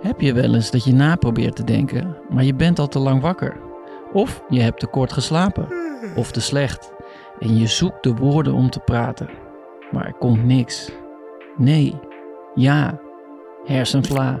Heb je wel eens dat je na probeert te denken, maar je bent al te lang wakker? Of je hebt te kort geslapen, of te slecht, en je zoekt de woorden om te praten, maar er komt niks. Nee, ja, hersenvla.